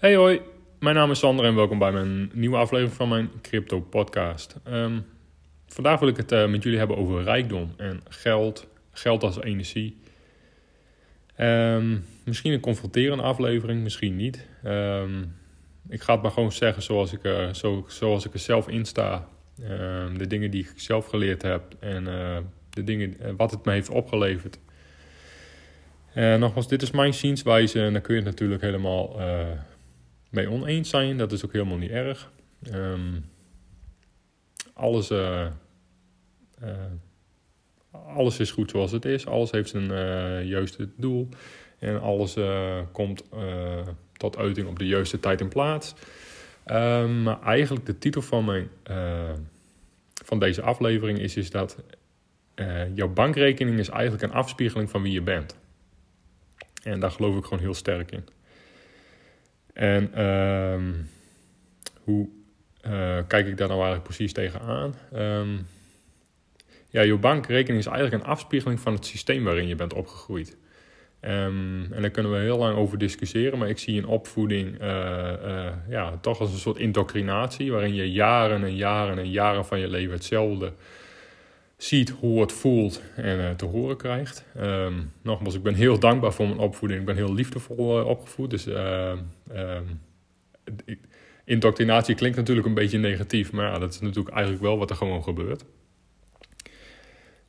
Hey hoi, mijn naam is Sander en welkom bij mijn nieuwe aflevering van mijn Crypto Podcast. Ehm, vandaag wil ik het uh, met jullie hebben over rijkdom en geld, geld als energie. Um, misschien een confronterende aflevering, misschien niet. Um, ik ga het maar gewoon zeggen zoals ik, uh, zo, zoals ik er zelf in sta. de dingen die ik zelf geleerd heb en uh, de dingen, wat het me heeft opgeleverd. nogmaals, dit is mijn zienswijze en daar kun je het natuurlijk helemaal mee oneens zijn. Dat is ook helemaal niet erg. Um, alles, uh, uh, alles is goed zoals het is. Alles heeft zijn uh, juiste doel. En alles komt tot uiting op de juiste tijd en plaats. Um, maar eigenlijk de titel van, mijn, van deze aflevering is, is dat jouw bankrekening is eigenlijk een afspiegeling van wie je bent. En daar geloof ik gewoon heel sterk in. En um, hoe uh, kijk ik daar nou eigenlijk precies tegenaan? Um, ja, je bankrekening is eigenlijk een afspiegeling van het systeem waarin je bent opgegroeid. Um, en daar kunnen we heel lang over discussiëren, maar ik zie een opvoeding uh, uh, ja, toch als een soort indoctrinatie, waarin je jaren en jaren en jaren van je leven hetzelfde ziet, hoort, voelt en uh, te horen krijgt. Um, nogmaals, ik ben heel dankbaar voor mijn opvoeding. Ik ben heel liefdevol uh, opgevoed. Dus uh, indoctrinatie klinkt natuurlijk een beetje negatief, maar dat is natuurlijk eigenlijk wel wat er gewoon gebeurt.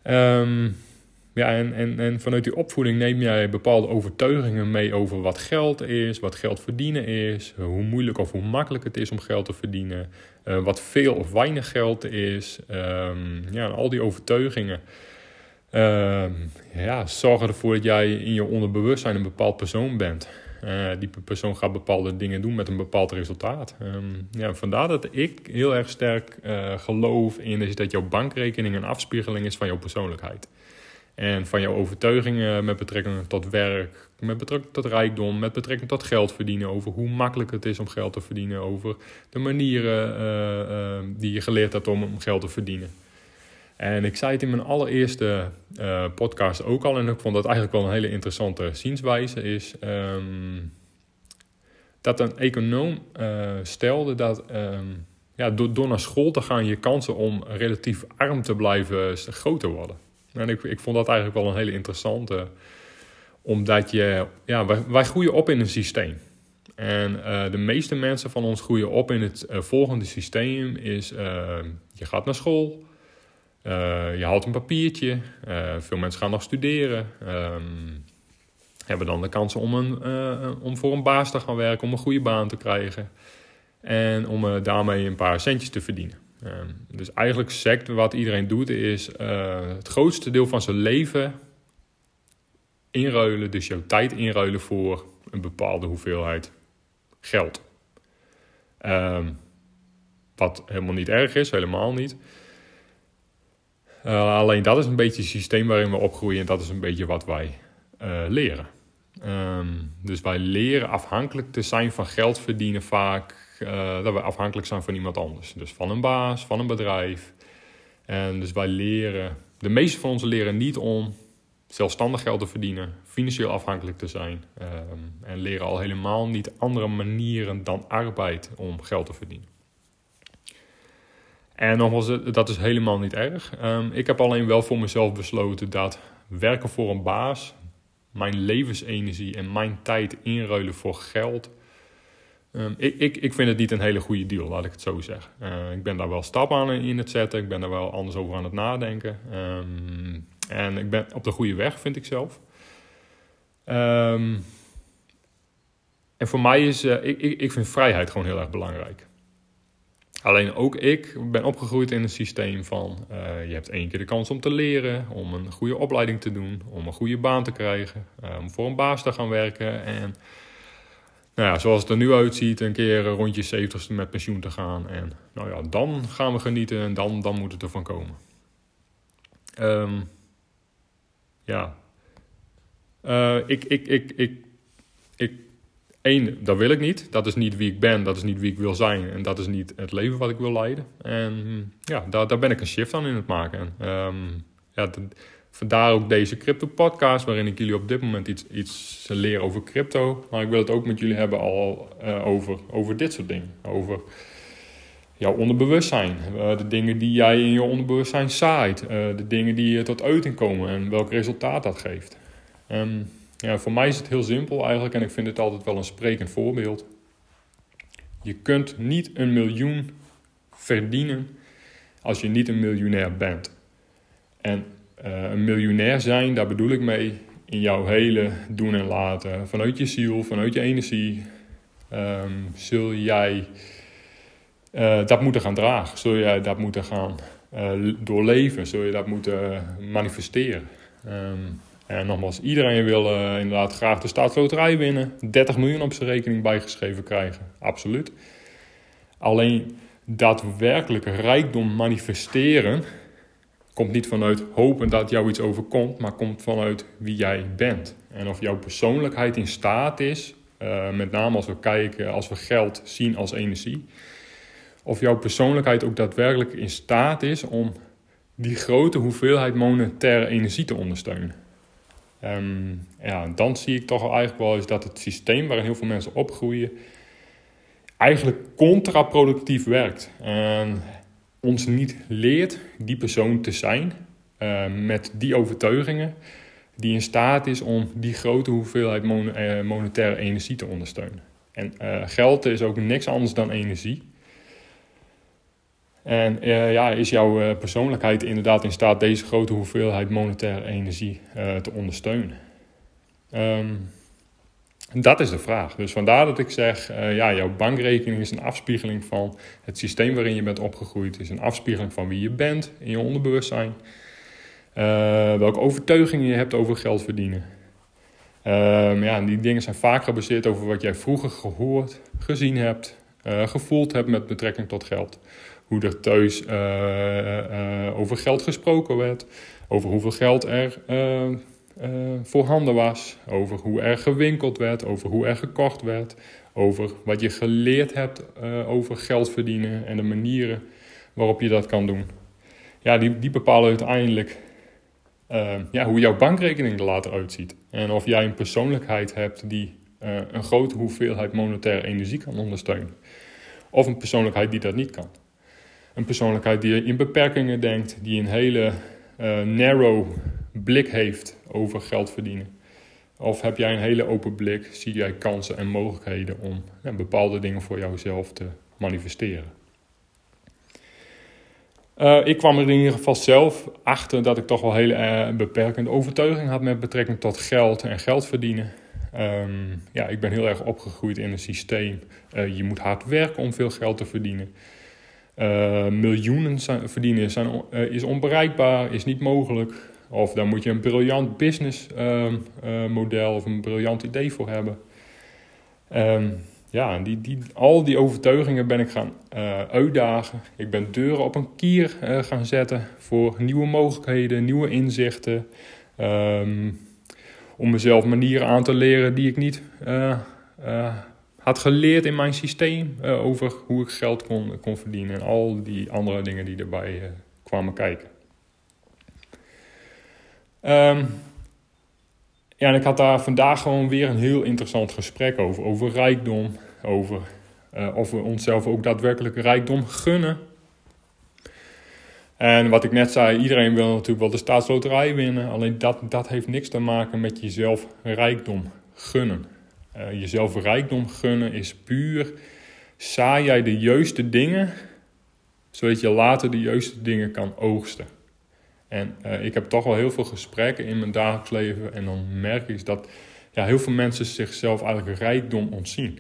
Um, ja, en, en, en vanuit die opvoeding neem jij bepaalde overtuigingen mee over wat geld is, wat geld verdienen is, hoe moeilijk of hoe makkelijk het is om geld te verdienen, uh, wat veel of weinig geld is. Um, ja, al die overtuigingen uh, ja, zorgen ervoor dat jij in je onderbewustzijn een bepaald persoon bent. Uh, die persoon gaat bepaalde dingen doen met een bepaald resultaat. Um, ja, vandaar dat ik heel erg sterk geloof in is dat jouw bankrekening een afspiegeling is van jouw persoonlijkheid. En van jouw overtuigingen met betrekking tot werk, met betrekking tot rijkdom, met betrekking tot geld verdienen, over hoe makkelijk het is om geld te verdienen, over de manieren uh, uh, die je geleerd hebt om, geld te verdienen. En ik zei het in mijn allereerste uh, podcast ook al, en ik vond dat eigenlijk wel een hele interessante zienswijze, is um, dat een econoom stelde dat um, ja, door naar school te gaan je kansen om relatief arm te blijven groter worden. En ik, ik vond dat eigenlijk wel een hele interessante. Omdat je, ja, wij, wij groeien op in een systeem. En uh, de meeste mensen van ons groeien op in het uh, volgende systeem is, uh, je gaat naar school, je haalt een papiertje, veel mensen gaan nog studeren, um, hebben dan de kans om, een, om voor een baas te gaan werken, om een goede baan te krijgen en om daarmee een paar centjes te verdienen. Um, dus eigenlijk sect wat iedereen doet is uh, het grootste deel van zijn leven inruilen, dus jouw tijd inruilen voor een bepaalde hoeveelheid geld. Um, wat helemaal niet erg is, helemaal niet. Uh, alleen dat is een beetje het systeem waarin we opgroeien en dat is een beetje wat wij uh, leren. Um, dus wij leren afhankelijk te zijn van geld verdienen vaak uh, dat we afhankelijk zijn van iemand anders. Dus van een baas, van een bedrijf. En dus wij leren, de meeste van ons leren niet om zelfstandig geld te verdienen, financieel afhankelijk te zijn. Um, en leren al helemaal niet andere manieren dan arbeid om geld te verdienen. En nogmaals, dat is helemaal niet erg. Um, ik heb alleen wel voor mezelf besloten dat werken voor een baas, mijn levensenergie en mijn tijd inruilen voor geld Um, ik, ik, ik vind het niet een hele goede deal, laat ik het zo zeggen. Uh, ik ben daar wel stappen aan in het zetten. Ik ben daar wel anders over aan het nadenken. Um, en ik ben op de goede weg, vind ik zelf. Um, en voor mij is, uh, ik, ik, ik vind vrijheid gewoon heel erg belangrijk. Alleen ook ik ben opgegroeid in een systeem van... Uh, je hebt één keer de kans om te leren, om een goede opleiding te doen... om een goede baan te krijgen, om voor een baas te gaan werken... en nou ja, zoals het er nu uitziet, een keer rondje 70 met pensioen te gaan. En nou ja, dan gaan we genieten en dan, dan moet het ervan komen. Um, ja. Uh, ik, ik, ik, ik, ik, één, dat wil ik niet. Dat is niet wie ik ben, dat is niet wie ik wil zijn. En dat is niet het leven wat ik wil leiden. En ja, daar, daar ben ik een shift aan in het maken. Um, ja, Vandaar ook deze crypto podcast, waarin ik jullie op dit moment iets, iets leer over crypto. Maar ik wil het ook met jullie hebben al uh, over, over dit soort dingen. Over jouw onderbewustzijn. Uh, de dingen die jij in je onderbewustzijn zaait. Uh, de dingen die tot uiting komen en welk resultaat dat geeft. Um, ja, voor mij is het heel simpel eigenlijk en ik vind het altijd wel een sprekend voorbeeld. Je kunt niet een miljoen verdienen als je niet een miljonair bent. En een miljonair zijn, daar bedoel ik mee in jouw hele doen en laten. Vanuit je ziel, vanuit je energie, um, zul jij uh, dat moeten gaan dragen. Zul jij dat moeten gaan uh, doorleven. Zul je dat moeten manifesteren. Um, en nogmaals, iedereen wil inderdaad graag de staatsloterij winnen. 30 miljoen op zijn rekening bijgeschreven krijgen. Absoluut. Alleen daadwerkelijke rijkdom manifesteren komt niet vanuit hopen dat jou iets overkomt, maar komt vanuit wie jij bent. En of jouw persoonlijkheid in staat is, uh, met name als we kijken, als we geld zien als energie, of jouw persoonlijkheid ook daadwerkelijk in staat is om die grote hoeveelheid monetaire energie te ondersteunen. Um, ja, dan zie ik toch eigenlijk wel eens dat het systeem waarin heel veel mensen opgroeien eigenlijk contraproductief werkt. En ons niet leert die persoon te zijn uh, met die overtuigingen die in staat is om die grote hoeveelheid uh, monetaire energie te ondersteunen. En uh, geld is ook niks anders dan energie. En ja, is jouw persoonlijkheid inderdaad in staat deze grote hoeveelheid monetaire energie te ondersteunen? Um, dat is de vraag. Dus vandaar dat ik zeg, ja, jouw bankrekening is een afspiegeling van het systeem waarin je bent opgegroeid. is een afspiegeling van wie je bent in je onderbewustzijn. welke overtuigingen je hebt over geld verdienen. Um, ja, die dingen zijn vaak gebaseerd over wat jij vroeger gehoord, gezien hebt, gevoeld hebt met betrekking tot geld hoe er thuis uh, uh, over geld gesproken werd, over hoeveel geld er uh, voorhanden was, over hoe er gewinkeld werd, over hoe er gekocht werd, over wat je geleerd hebt over geld verdienen en de manieren waarop je dat kan doen. Ja, die, die bepalen uiteindelijk ja, hoe jouw bankrekening er later uitziet. En of jij een persoonlijkheid hebt die een grote hoeveelheid monetaire energie kan ondersteunen. Of een persoonlijkheid die dat niet kan. Een persoonlijkheid die in beperkingen denkt, die een hele narrow blik heeft over geld verdienen. Of heb jij een hele open blik, zie jij kansen en mogelijkheden om bepaalde dingen voor jouzelf te manifesteren. Uh, ik kwam er in ieder geval zelf achter dat ik toch wel hele uh, beperkende overtuiging had met betrekking tot geld en geld verdienen. Um, ja, ik ben heel erg opgegroeid in een systeem. Uh, je moet hard werken om veel geld te verdienen. Miljoenen verdienen is onbereikbaar, is niet mogelijk. Of daar moet je een briljant business uh, model of een briljant idee voor hebben. Um, ja, die, die, al die overtuigingen ben ik gaan uitdagen. Ik ben deuren op een kier gaan zetten voor nieuwe mogelijkheden, nieuwe inzichten. Um, om mezelf manieren aan te leren die ik niet had geleerd in mijn systeem over hoe ik geld kon, kon verdienen en al die andere dingen die erbij kwamen kijken. Um, ja, en ik had daar vandaag gewoon weer een heel interessant gesprek over. Over rijkdom, over uh, of we onszelf ook daadwerkelijk rijkdom gunnen. En wat ik net zei, iedereen wil natuurlijk wel de staatsloterij winnen. Alleen dat, dat heeft niks te maken met jezelf rijkdom gunnen. Uh, jezelf rijkdom gunnen is puur, saai jij de juiste dingen, zodat je later de juiste dingen kan oogsten. En uh, ik heb toch wel heel veel gesprekken in mijn dagelijks leven en dan merk ik dat ja, heel veel mensen zichzelf eigenlijk rijkdom ontzien.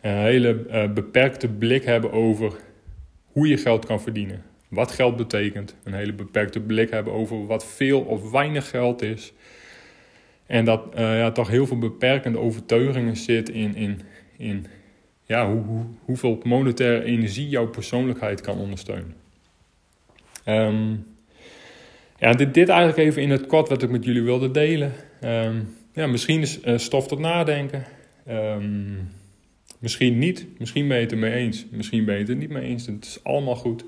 Een hele uh, beperkte blik hebben over hoe je geld kan verdienen. Wat geld betekent. Een hele beperkte blik hebben over wat veel of weinig geld is. En dat uh, ja, toch heel veel beperkende overtuigingen zit in, in, in ja, hoe, hoe, hoeveel monetaire energie jouw persoonlijkheid kan ondersteunen. Um, ja, dit, dit eigenlijk even in het kort wat ik met jullie wilde delen. Um, ja, misschien is uh, stof tot nadenken. Um, misschien niet. Misschien ben je het ermee eens. Misschien ben je het er niet mee eens. Het is allemaal goed.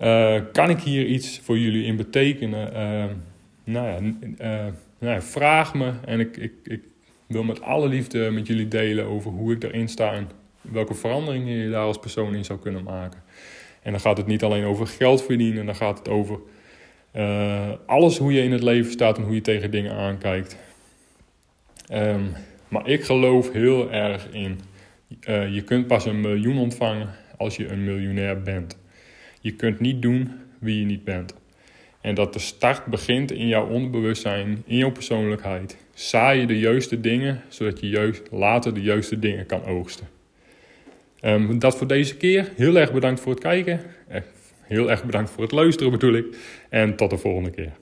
Uh, kan ik hier iets voor jullie in betekenen? Uh, nou, ja, uh, nou ja, vraag me en ik, ik, ik wil met alle liefde met jullie delen over hoe ik erin sta en welke veranderingen je daar als persoon in zou kunnen maken. En dan gaat het niet alleen over geld verdienen, dan gaat het over alles hoe je in het leven staat en hoe je tegen dingen aankijkt. Um, maar ik geloof heel erg in, je kunt pas een miljoen ontvangen als je een miljonair bent. Je kunt niet doen wie je niet bent. En dat de start begint in jouw onderbewustzijn, in jouw persoonlijkheid. Zaai je de juiste dingen, zodat je juist later de juiste dingen kan oogsten. Um, dat voor deze keer. Heel erg bedankt voor het kijken. Heel erg bedankt voor het luisteren bedoel ik. En tot de volgende keer.